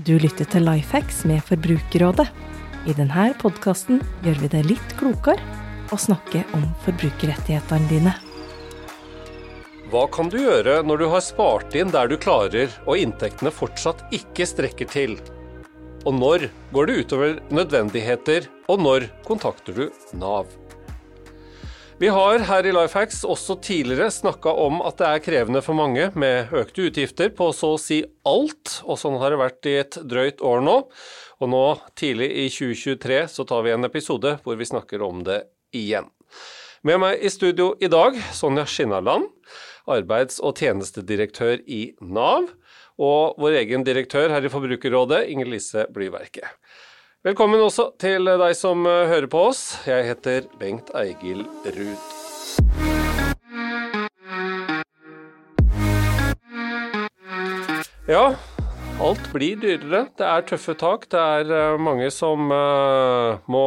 Du lytter til Lifehacks med Forbrukerrådet. I denne podkasten gjør vi det litt klokere å snakke om forbrukerrettighetene dine. Hva kan du gjøre når du har spart inn der du klarer, og inntektene fortsatt ikke strekker til? Og når går det utover nødvendigheter, og når kontakter du Nav? Vi har her i Lifehacks også tidligere snakka om at det er krevende for mange med økte utgifter på så å si alt, og sånn har det vært i et drøyt år nå. Og nå tidlig i 2023 så tar vi en episode hvor vi snakker om det igjen. Med meg i studio i dag, Sonja Skinnaland, arbeids- og tjenestedirektør i Nav og vår egen direktør her i Forbrukerrådet, Inger Lise Blyverket. Velkommen også til deg som eh, hører på oss. Jeg heter Bengt Eigil Ruud. Ja, alt blir dyrere. Det er tøffe tak. Det er eh, mange som uh, må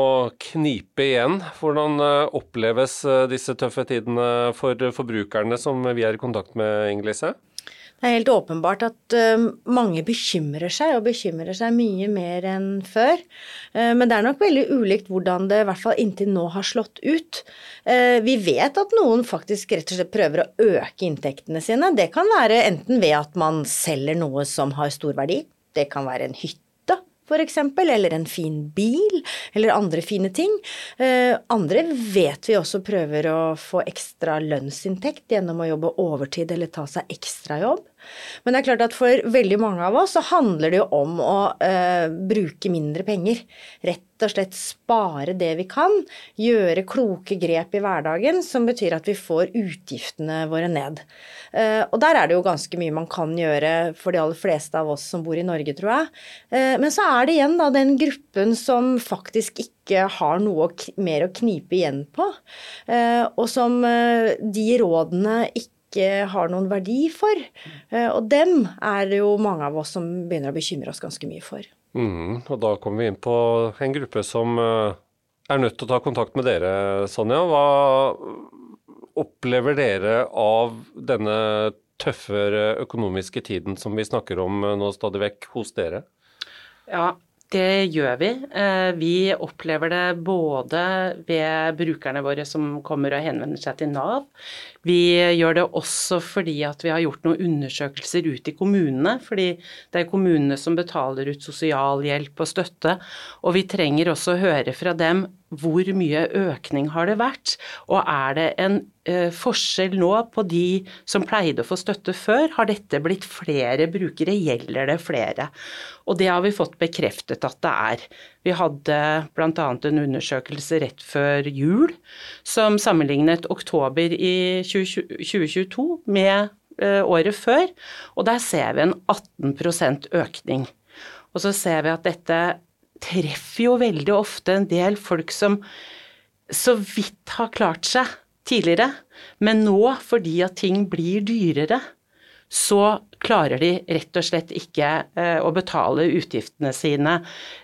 knipe igjen. Hvordan oppleves disse tøffe tidene for forbrukerne som vi er i kontakt med, Inger Lise? Det er helt åpenbart at uh, mange bekymrer seg, og bekymrer seg mye mer enn før. Uh, men det er nok veldig ulikt hvordan det i hvert fall inntil nå har slått ut. Uh, vi vet at noen faktisk rett og slett prøver å øke inntektene sine. Det kan være enten ved at man selger noe som har stor verdi. Det kan være en hytte f.eks., eller en fin bil, eller andre fine ting. andre vet vi også prøver å få ekstra lønnsinntekt gjennom å jobbe overtid eller ta seg ekstrajobb. Men det er klart at for veldig mange av oss så handler det jo om å eh, bruke mindre penger. Rett og slett spare det vi kan. Gjøre kloke grep i hverdagen som betyr at vi får utgiftene våre ned. Eh, og der er det jo ganske mye man kan gjøre for de aller fleste av oss som bor i Norge, tror jeg. Eh, men så er det igjen da den gruppen som faktisk ikke har noe mer å knipe igjen på, eh, og som eh, de rådene ikke ikke har noen verdi for. Eh, og dem er det jo mange av oss som begynner å bekymre oss ganske mye for. Mm, og da kommer vi inn på en gruppe som eh, er nødt til å ta kontakt med dere, Sonja. Hva opplever dere av denne tøffere økonomiske tiden som vi snakker om eh, nå stadig vekk hos dere? Ja, det gjør vi. Vi opplever det både ved brukerne våre som kommer og henvender seg til Nav. Vi gjør det også fordi at vi har gjort noen undersøkelser ut i kommunene. Fordi det er kommunene som betaler ut sosialhjelp og støtte. Og vi trenger også å høre fra dem hvor mye økning har det vært, og er det en eh, forskjell nå på de som pleide å få støtte før? Har dette blitt flere brukere, gjelder det flere? Og det har vi fått bekreftet at det er. Vi hadde bl.a. en undersøkelse rett før jul som sammenlignet oktober i 2022 med eh, året før, og der ser vi en 18% økning. Og så ser vi at dette treffer jo veldig ofte en del folk som så vidt har klart seg tidligere, men nå, fordi at ting blir dyrere, så klarer de rett og slett ikke eh, å betale utgiftene sine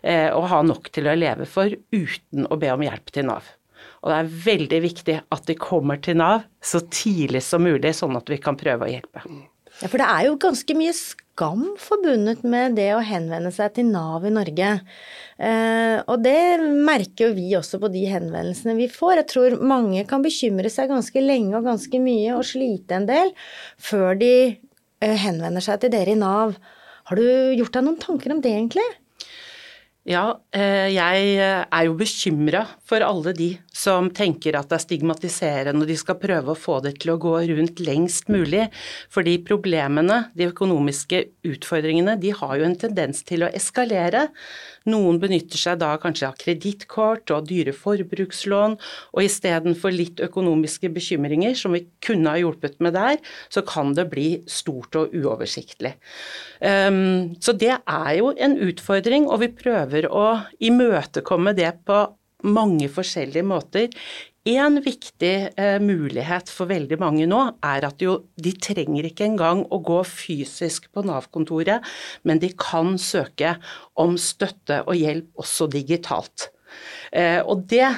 eh, og ha nok til å leve for uten å be om hjelp til Nav. Og det er veldig viktig at de kommer til Nav så tidlig som mulig, sånn at vi kan prøve å hjelpe. Ja, for det er jo ganske mye skam forbundet med det å henvende seg til Nav i Norge. Eh, og det merker jo vi også på de henvendelsene vi får. Jeg tror mange kan bekymre seg ganske lenge og ganske mye og slite en del før de Eh, henvender seg til dere i Nav. Har du gjort deg noen tanker om det, egentlig? Ja, eh, jeg er jo bekymra for alle de som tenker at det er stigmatiserende og de skal prøve å få det til å gå rundt lengst mulig. Fordi problemene, de økonomiske utfordringene, de har jo en tendens til å eskalere. Noen benytter seg da kanskje av kredittkort og dyre forbrukslån, og istedenfor litt økonomiske bekymringer som vi kunne ha hjulpet med der, så kan det bli stort og uoversiktlig. Um, så det er jo en utfordring, og vi prøver å imøtekomme det på mange forskjellige måter. En viktig eh, mulighet for veldig mange nå er at jo, de trenger ikke engang å gå fysisk på Nav-kontoret, men de kan søke om støtte og hjelp også digitalt. Eh, og det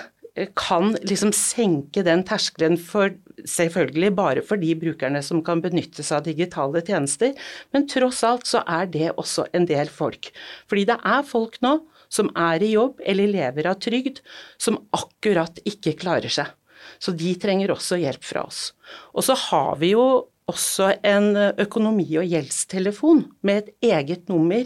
kan liksom senke den terskelen for selvfølgelig bare for de brukerne som kan benytte seg av digitale tjenester, men tross alt så er det også en del folk. Fordi det er folk nå som er i jobb eller lever av trygd, som akkurat ikke klarer seg. Så de trenger også hjelp fra oss. Og så har vi jo også en økonomi- og gjeldstelefon med et eget nummer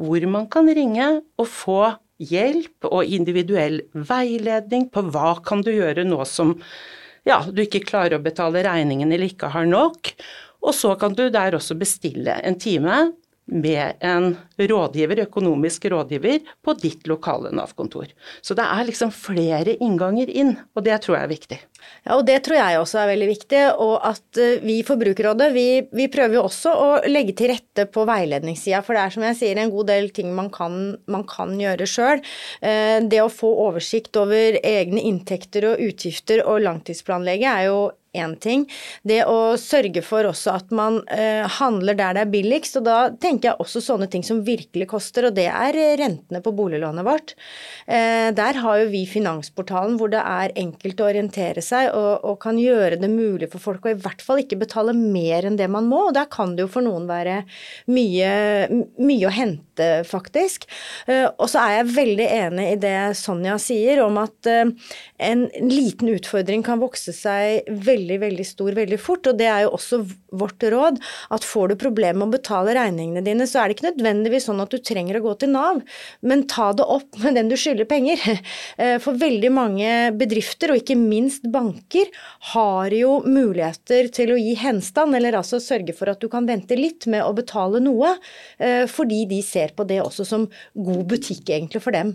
hvor man kan ringe og få hjelp og individuell veiledning på hva kan du gjøre nå som ja, du ikke klarer å betale regningen eller ikke har nok. Og så kan du der også bestille en time med en rådgiver, økonomisk rådgiver på ditt lokale Nav-kontor. Så det er liksom flere innganger inn, og det tror jeg er viktig. Ja, og Det tror jeg også er veldig viktig. Og at eh, vi i Forbrukerrådet vi, vi prøver jo også å legge til rette på veiledningssida. For det er som jeg sier en god del ting man kan, man kan gjøre sjøl. Eh, det å få oversikt over egne inntekter og utgifter og langtidsplanlegge er jo én ting. Det å sørge for også at man eh, handler der det er billigst, og da tenker jeg også sånne ting som virkelig koster, og det er rentene på boliglånet vårt. Eh, der har jo vi Finansportalen hvor det er enkelt å orientere seg og, og, kan gjøre det mulig for folk å i hvert fall ikke betale mer enn det man må, og der kan det jo for noen være mye, mye å hente, faktisk. Eh, og så er jeg veldig enig i det Sonja sier om at eh, en liten utfordring kan vokse seg veldig veldig, veldig stor veldig fort. Og det er jo også vårt råd, at får du problemer med å betale regningene dine, så er det ikke nødvendigvis sånn at du trenger å gå til Nav, men ta det opp med den du skylder penger. Eh, for veldig mange bedrifter, og ikke minst banker, har jo muligheter til å gi henstand, eller altså sørge for at du kan vente litt med å betale noe, eh, fordi de ser på det også som god butikk egentlig for dem.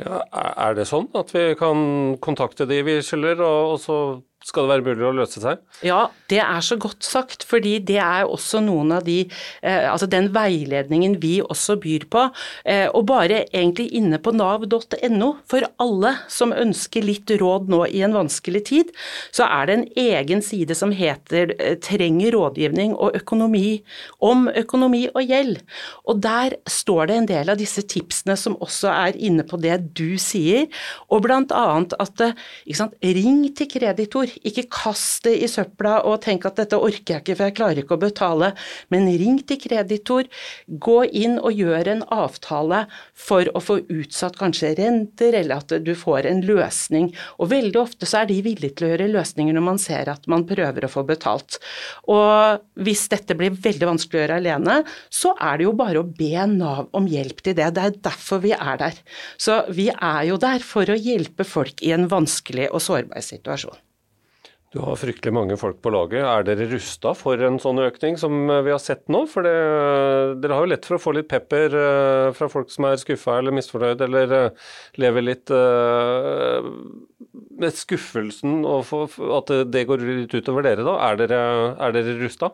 Ja, er det sånn at vi kan kontakte de vi skylder, og så skal det være mulig å løse seg? Ja, det er så godt sagt, fordi det er også noen av de eh, Altså den veiledningen vi også byr på. Eh, og bare egentlig inne på nav.no, for alle som ønsker litt råd nå i en vanskelig tid, så er det en egen side som heter eh, 'Trenger rådgivning og økonomi' om økonomi og gjeld. Og der står det en del av disse tipsene som også er inne på det du sier, og annet at sant, ring til kreditor. Ikke kast det i søpla og tenk at dette orker jeg ikke, for jeg klarer ikke å betale. Men ring til kreditor, gå inn og gjør en avtale for å få utsatt kanskje renter, eller at du får en løsning. Og veldig ofte så er de villige til å gjøre løsninger når man ser at man prøver å få betalt. Og hvis dette blir veldig vanskelig å gjøre alene, så er det jo bare å be Nav om hjelp til det. Det er derfor vi er der. Så vi er jo der for å hjelpe folk i en vanskelig og sårbar situasjon. Du har fryktelig mange folk på laget. Er dere rusta for en sånn økning som vi har sett nå? For det, dere har jo lett for å få litt pepper uh, fra folk som er skuffa eller misfornøyd, eller lever litt med skuffelsen og at det går litt utover dere, da. Er dere, er dere rusta?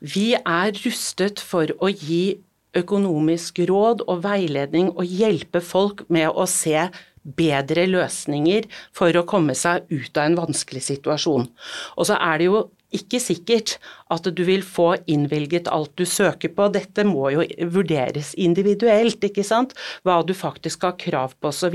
Vi er rustet for å gi økonomisk råd og veiledning og hjelpe folk med å se bedre løsninger for å komme seg ut av en vanskelig situasjon. Og så er det jo ikke sikkert at du vil få innvilget alt du søker på. Dette må jo vurderes individuelt, ikke sant. Hva du faktisk har krav på osv.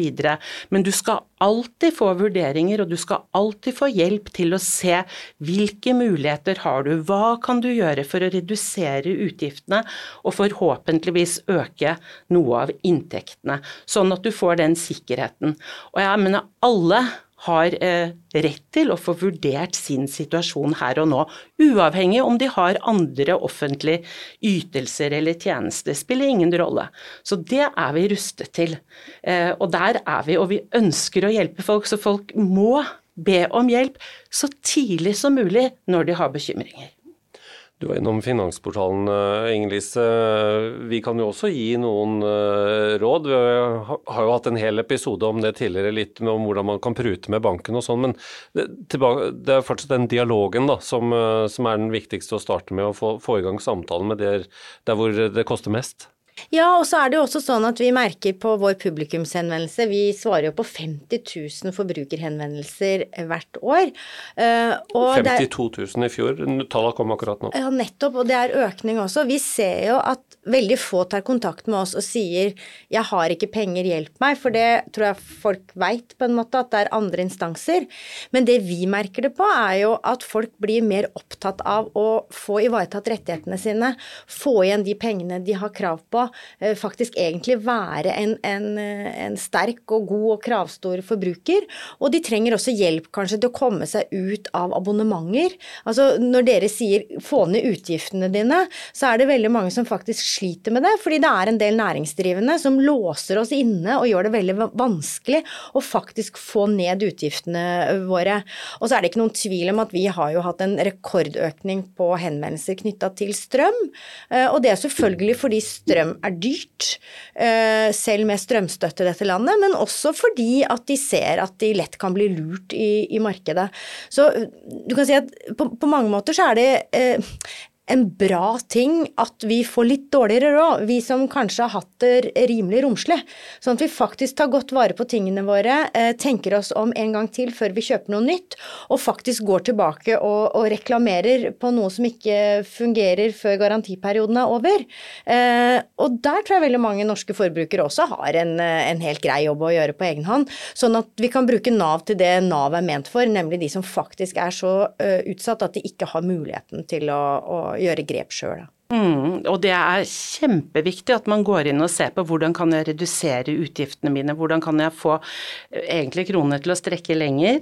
Men du skal alltid få vurderinger, og du skal alltid få hjelp til å se hvilke muligheter har du, hva kan du gjøre for å redusere utgiftene, og forhåpentligvis øke noe av inntektene. Sånn at du får den sikkerheten. Og jeg mener alle har eh, rett til å få vurdert sin situasjon her og nå, uavhengig om de har andre offentlige ytelser eller tjenester. Spiller ingen rolle. Så det er vi rustet til. Eh, og der er vi, og vi ønsker å hjelpe folk, så folk må be om hjelp så tidlig som mulig når de har bekymringer. Du var innom Finansportalen, eh, Inger-Lise. Vi kan jo også gi noen eh, råd. Vi har jo hatt en hel episode om det tidligere, litt om hvordan man kan prute med banken og sånn. Men det er fortsatt den dialogen da, som, eh, som, er den viktigste å starte med, å få, få i gang samtalen med der, der hvor det koster mest. Ja, og så er det jo også sånn at vi merker på vår publikumshenvendelse Vi svarer jo på 50 000 forbrukerhenvendelser hvert år. Og 52 000 i fjor, tallet kom akkurat nå. Ja, nettopp, og det er økning også. Vi ser jo at veldig få tar kontakt med oss og sier 'jeg har ikke penger, hjelp meg', for det tror jeg folk veit på en måte, at det er andre instanser. Men det vi merker det på, er jo at folk blir mer opptatt av å få ivaretatt rettighetene sine, få igjen de pengene de har krav på, eh, faktisk egentlig være en, en, en sterk og god og kravstor forbruker. Og de trenger også hjelp kanskje til å komme seg ut av abonnementer. Altså når dere sier 'få ned utgiftene dine', så er det veldig mange som faktisk sliter med det, fordi det er en del næringsdrivende som låser oss inne og gjør det veldig vanskelig å faktisk få ned utgiftene våre. Og så er det ikke noen tvil om at vi har jo hatt en rekordøkning på henvendelser knytta til strøm. Eh, og det er selvfølgelig fordi strøm er dyrt, eh, selv med strømstøtte i dette landet, men også fordi at de ser at de lett kan bli lurt i, i markedet. Så du kan si at på, på mange måter så er det eh, en bra ting at vi får litt dårligere råd, vi som kanskje har hatt det rimelig romslig. Sånn at vi faktisk tar godt vare på tingene våre, eh, tenker oss om en gang til før vi kjøper noe nytt, og faktisk går tilbake og, og reklamerer på noe som ikke fungerer før garantiperioden er over. Eh, og der tror jeg veldig mange norske forbrukere også har en, eh, en helt grei jobb å gjøre på egen hånd, sånn at vi kan bruke Nav til det Nav er ment for, nemlig de som faktisk er så utsatt at de ikke har muligheten til å, å gjøre grep sjøl. Mm, og det er kjempeviktig at man går inn og ser på hvordan kan jeg redusere utgiftene mine, hvordan kan jeg få eh, egentlig kronene til å strekke lenger.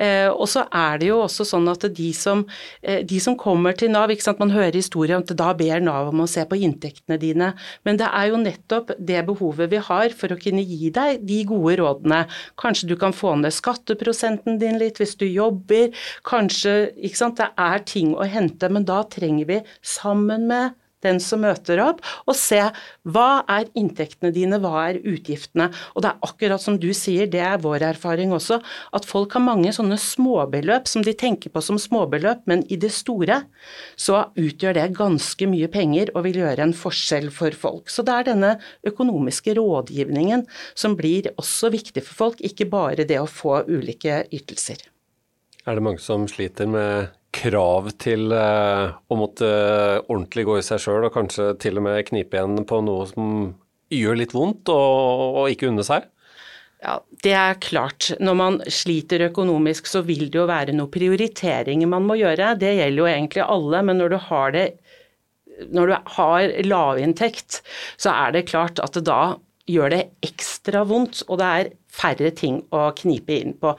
Eh, og så er det jo også sånn at de som, eh, de som kommer til Nav, ikke sant, man hører historier om at da ber Nav om å se på inntektene dine, men det er jo nettopp det behovet vi har for å kunne gi deg de gode rådene. Kanskje du kan få ned skatteprosenten din litt hvis du jobber, kanskje ikke sant, det er ting å hente, men da trenger vi sammen med den som møter opp, og se hva er inntektene dine, hva er utgiftene. Og det er akkurat som du sier, det er vår erfaring også, at folk har mange sånne småbeløp som de tenker på som småbeløp, men i det store så utgjør det ganske mye penger og vil gjøre en forskjell for folk. Så det er denne økonomiske rådgivningen som blir også viktig for folk, ikke bare det å få ulike ytelser. Er det mange som sliter med krav til uh, å måtte ordentlig gå i seg sjøl, og kanskje til og med knipe igjen på noe som gjør litt vondt, og, og ikke unne seg? Ja, Det er klart. Når man sliter økonomisk, så vil det jo være noen prioriteringer man må gjøre. Det gjelder jo egentlig alle, men når du har det når du har lavinntekt, så er det klart at det da gjør det ekstra vondt, og det er færre ting å knipe inn på.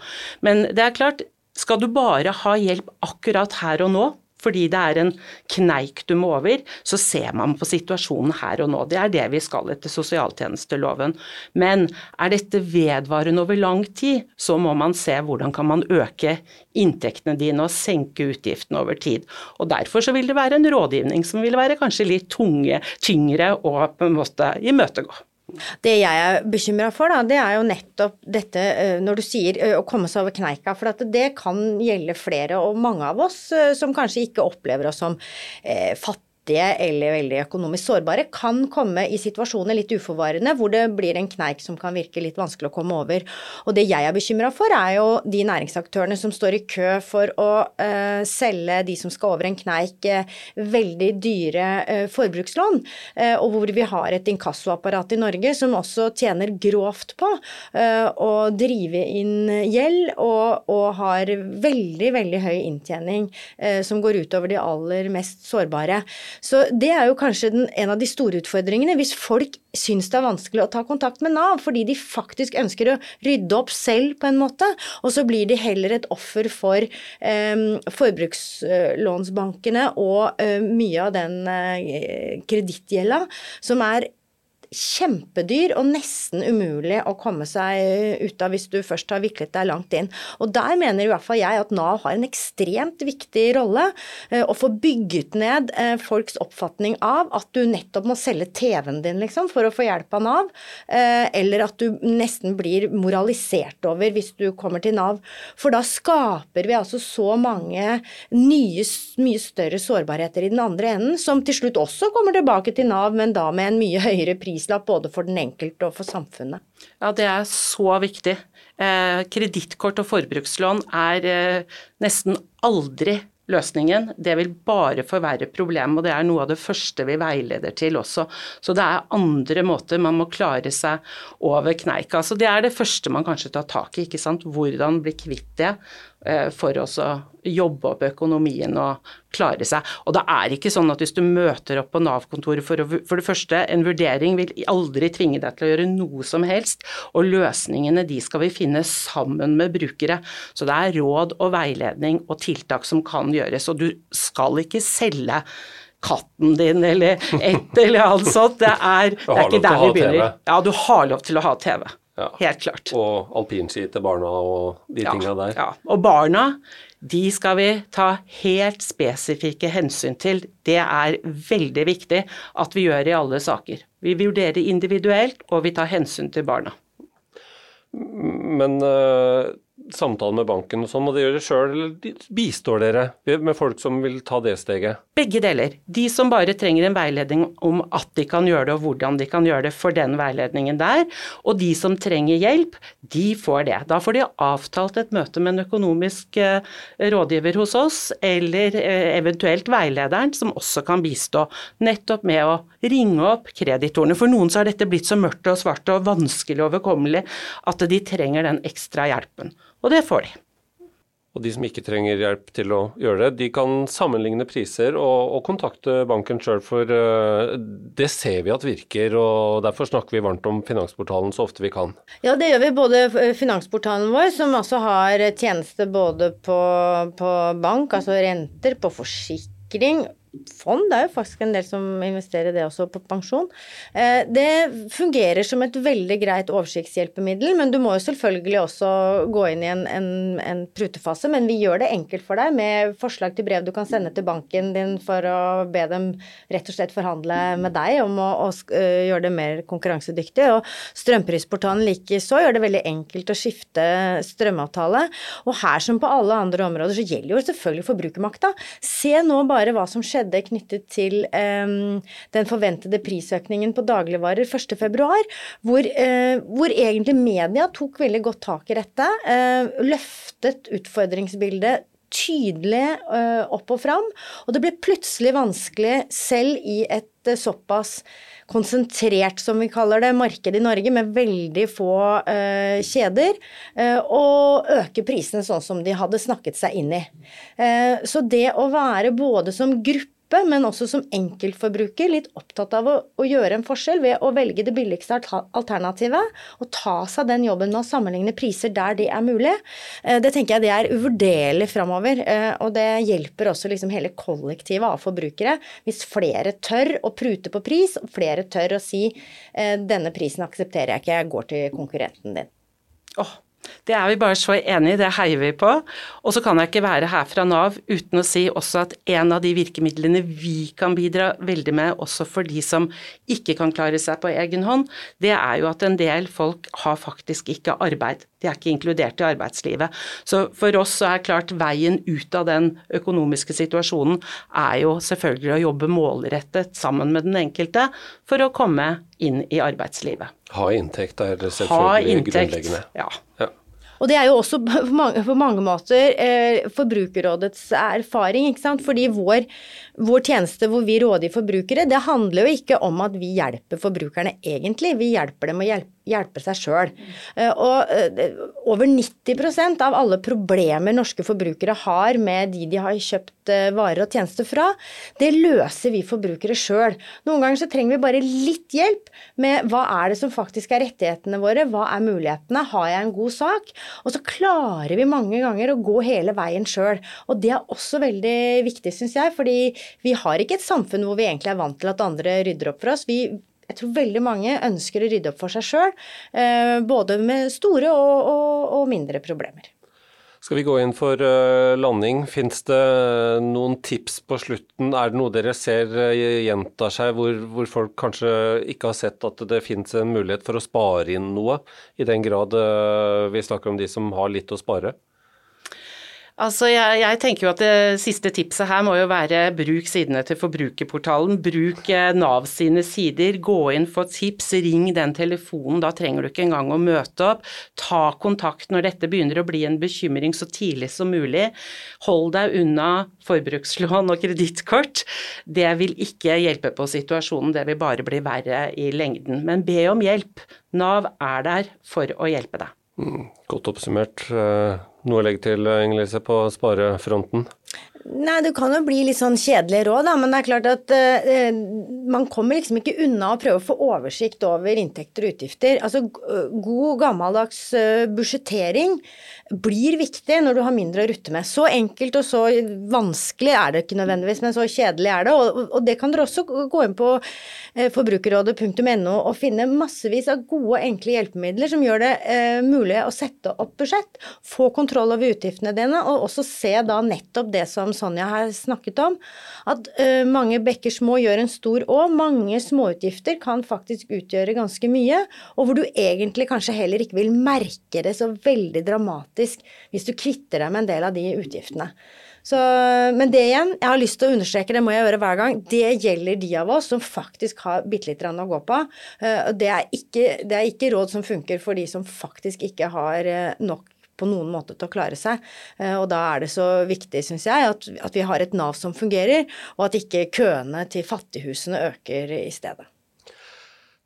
Men det er klart, skal du bare ha hjelp akkurat her og nå, fordi det er en kneik du må over, så ser man på situasjonen her og nå. Det er det vi skal etter sosialtjenesteloven. Men er dette vedvarende over lang tid, så må man se hvordan kan man øke inntektene dine og senke utgiftene over tid. Og Derfor så vil det være en rådgivning som vil være kanskje litt tunge, tyngre å på en måte imøtegå. Det jeg er bekymra for, da, det er jo nettopp dette eh, når du sier eh, å komme seg over kneika. For det kan gjelde flere, og mange av oss eh, som kanskje ikke opplever oss som fattige fattige eller veldig økonomisk sårbare kan komme i situasjoner litt uforvarende hvor det blir en kneik som kan virke litt vanskelig å komme over. Og det jeg er bekymra for, er jo de næringsaktørene som står i kø for å uh, selge de som skal over en kneik, uh, veldig dyre uh, forbrukslån, og hvor vi har et inkassoapparat i Norge som også tjener grovt på å drive inn gjeld, og, og, har veldig, veldig høy inntjening som går utover de aller mest sårbare. Så det er jo kanskje den, en av de store utfordringene. Hvis folk syns det er vanskelig å ta kontakt med Nav fordi de faktisk ønsker å rydde opp selv på en måte, og så blir de heller et offer for eh, forbrukslånsbankene og eh, mye av den eh, kredittgjelda som er kjempedyr og nesten umulig å komme seg ut av hvis du først har viklet deg langt inn. Og der mener i hvert fall jeg at Nav har en ekstremt viktig rolle. Eh, å få bygget ned eh, folks oppfatning av at du nettopp må selge TV-en din liksom, for å få hjelp av Nav, eh, eller at du nesten blir moralisert over hvis du kommer til Nav. For da skaper vi altså så mange nye, mye større sårbarheter i den andre enden, som til slutt også kommer tilbake til Nav, men da med en mye høyere pris prislapp både for den enkelte og for samfunnet. Ja, det er så viktig. Eh, Kredittkort og forbrukslån er eh, nesten aldri løsningen, det vil bare forverre problemet, og det er noe av det første vi veileder til også. Så det er andre måter man må klare seg over kneika. Så det er det første man kanskje tar tak i, ikke sant. Hvordan bli kvitt det eh, for å jobbe opp økonomien og klare seg. Og det er ikke sånn at hvis du møter opp på Nav-kontoret for, for det første, en vurdering vil aldri tvinge deg til å gjøre noe som helst, og løsningene de skal vi finne sammen med brukere. Så det er råd og veiledning og tiltak som kan gjøres gjøres, og du skal ikke selge katten din eller et eller annet sånt. Det er, det er ikke der vi begynner. Ja, du har lov til å ha TV. Ja. Helt klart. Og alpinski til barna og de ja, tinga der. Ja. Og barna, de skal vi ta helt spesifikke hensyn til. Det er veldig viktig at vi gjør i alle saker. Vi vurderer individuelt, og vi tar hensyn til barna. Men uh, samtale med banken og sånn, må de gjøre det sjøl, eller bistår dere med folk som vil ta det steget? Begge deler. De som bare trenger en veiledning om at de kan gjøre det, og hvordan de kan gjøre det for den veiledningen der. Og de som trenger hjelp, de får det. Da får de avtalt et møte med en økonomisk eh, rådgiver hos oss, eller eh, eventuelt veilederen, som også kan bistå nettopp med å ringe opp kreditorene. For noen så har dette blitt så mørkt og svart og vanskelig og overkommelig at de trenger den ekstra hjelpen. Og det får de. Og de som ikke trenger hjelp til å gjøre det, de kan sammenligne priser og, og kontakte banken sjøl, for uh, det ser vi at virker. og Derfor snakker vi varmt om Finansportalen så ofte vi kan. Ja, det gjør vi. Både Finansportalen vår, som altså har tjeneste både på, på bank, altså renter, på forsikring fond. Det er jo faktisk en del som investerer det også på pensjon. Eh, det fungerer som et veldig greit oversiktshjelpemiddel, men du må jo selvfølgelig også gå inn i en, en, en, prutefase. Men vi gjør det enkelt for deg med forslag til brev du kan sende til banken din for å be dem rett og slett forhandle med deg om å, å eh, gjøre det mer konkurransedyktig. Og strømprisportalen likeså gjør det veldig enkelt å skifte strømavtale. Og her som på alle andre områder så gjelder jo selvfølgelig forbrukermakta. Se nå bare hva som skjedde skjedde knyttet til um, den forventede prisøkningen på dagligvarer 1.2, hvor, uh, hvor egentlig media tok veldig godt tak i dette. Uh, løftet utfordringsbildet tydelig uh, opp og fram. Og det ble plutselig vanskelig, selv i et uh, såpass konsentrert, som vi kaller det, marked i Norge, med veldig få uh, kjeder, å øke prisene sånn som de hadde snakket seg inn i. så det å være både som gruppe gruppe, men også som enkeltforbruker, litt opptatt av å, å, gjøre en forskjell ved å velge det billigste alternativet og ta seg den jobben med å sammenligne priser der det er mulig. Eh, det tenker jeg det er uvurderlig framover, eh, og det hjelper også liksom hele kollektivet av forbrukere. Hvis flere tør å prute på pris, og flere tør å si eh, denne prisen aksepterer jeg ikke, jeg går til konkurrenten din. Oh, det er vi bare så enig i, det heier vi på. Og så kan jeg ikke være her fra Nav uten å si også at en av de virkemidlene vi kan bidra veldig med, også for de som ikke kan klare seg på egen hånd, det er jo at en del folk har faktisk ikke arbeid. De er ikke inkludert i arbeidslivet. Så for oss så er klart veien ut av den økonomiske situasjonen er jo selvfølgelig å jobbe målrettet sammen med den enkelte for å komme inn i arbeidslivet. Ha inntekt er selvfølgelig grunnleggende. Ja. ja. Og det er jo også på mange, på mange måter eh, Forbrukerrådets erfaring, ikke sant. Fordi vår, vår, tjeneste hvor vi rådgir forbrukere, det handler jo ikke om at vi hjelper forbrukerne egentlig. Vi hjelper dem å hjelpe hjelpe seg sjøl. Eh, og eh, over 90% av alle problemer norske forbrukere har med de de har kjøpt eh, varer og tjenester fra, det løser vi forbrukere sjøl. Noen ganger så trenger vi bare litt hjelp med hva er det som faktisk er rettighetene våre, hva er mulighetene, har jeg en god sak? Og så klarer vi mange ganger å gå hele veien sjøl. Og det er også veldig viktig, syns jeg, fordi vi har ikke et samfunn hvor vi egentlig er vant til at andre rydder opp for oss. Vi jeg tror veldig mange ønsker å rydde opp for seg sjøl, eh, både med store og, og, og, mindre problemer. Skal vi gå inn for uh, landing? Fins det noen tips på slutten? Er det noe dere ser uh, gjentar seg, hvor, hvor, folk kanskje ikke har sett at det finnes en mulighet for å spare inn noe, i den grad vi snakker om de som har litt å spare? Altså, jeg, jeg, tenker jo at det siste tipset her må jo være bruk sidene til Forbrukerportalen. Bruk eh, Nav sine sider. Gå inn, få tips, ring den telefonen. Da trenger du ikke engang å møte opp. Ta kontakt når dette begynner å bli en bekymring så tidlig som mulig. Hold deg unna forbrukslån og kredittkort. Det vil ikke hjelpe på situasjonen, det vil bare bli verre i lengden. Men be om hjelp. Nav er der for å hjelpe deg. Mm, godt oppsummert. Eh, noe å legge til, Inger på sparefronten? Nei, det kan jo bli litt sånn kjedelige råd, da, men det er klart at eh, man kommer liksom ikke unna å prøve å få oversikt over inntekter og utgifter. Altså god gammeldags uh, budsjettering blir viktig når du har mindre å rutte med. Så enkelt og så vanskelig er det ikke nødvendigvis, men så kjedelig er det. Og, og det kan dere også gå inn på eh, forbrukerrådet.no og finne massevis av gode, enkle hjelpemidler som gjør det mulig å sette opp budsjett, få kontroll over utgiftene dine, og også se da nettopp det som Sonja har snakket om, at uh, mange bekker små gjør en stor å. Mange småutgifter kan faktisk utgjøre ganske mye, og hvor du egentlig kanskje heller ikke vil merke det så veldig dramatisk hvis du kvitter deg med en del av de utgiftene. Så, men det igjen, jeg har lyst til å understreke, det må jeg gjøre hver gang, det gjelder de av oss som faktisk har bitte litt å gå på. Det er, ikke, det er ikke råd som funker for de som faktisk ikke har eh, nok på noen måte til å klare seg. Eh, og da er det så viktig, syns jeg, at, at, vi har et Nav som fungerer, og at ikke køene til fattighusene øker i stedet.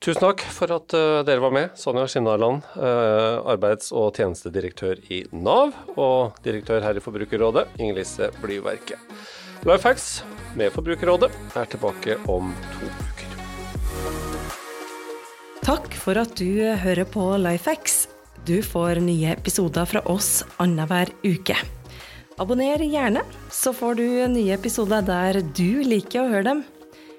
Tusen takk for at uh, dere var med. Sonja Skinnaland, uh, arbeids- og tjenestedirektør i Nav, og direktør her i Forbrukerrådet, Inger-Lise Blyverket. Lifehacks med Forbrukerrådet er tilbake om to uker. Takk for at du hører på Lifehacks. Du får nye episoder fra oss annenhver uke. Abonner gjerne, så får du nye episoder der du liker å høre dem.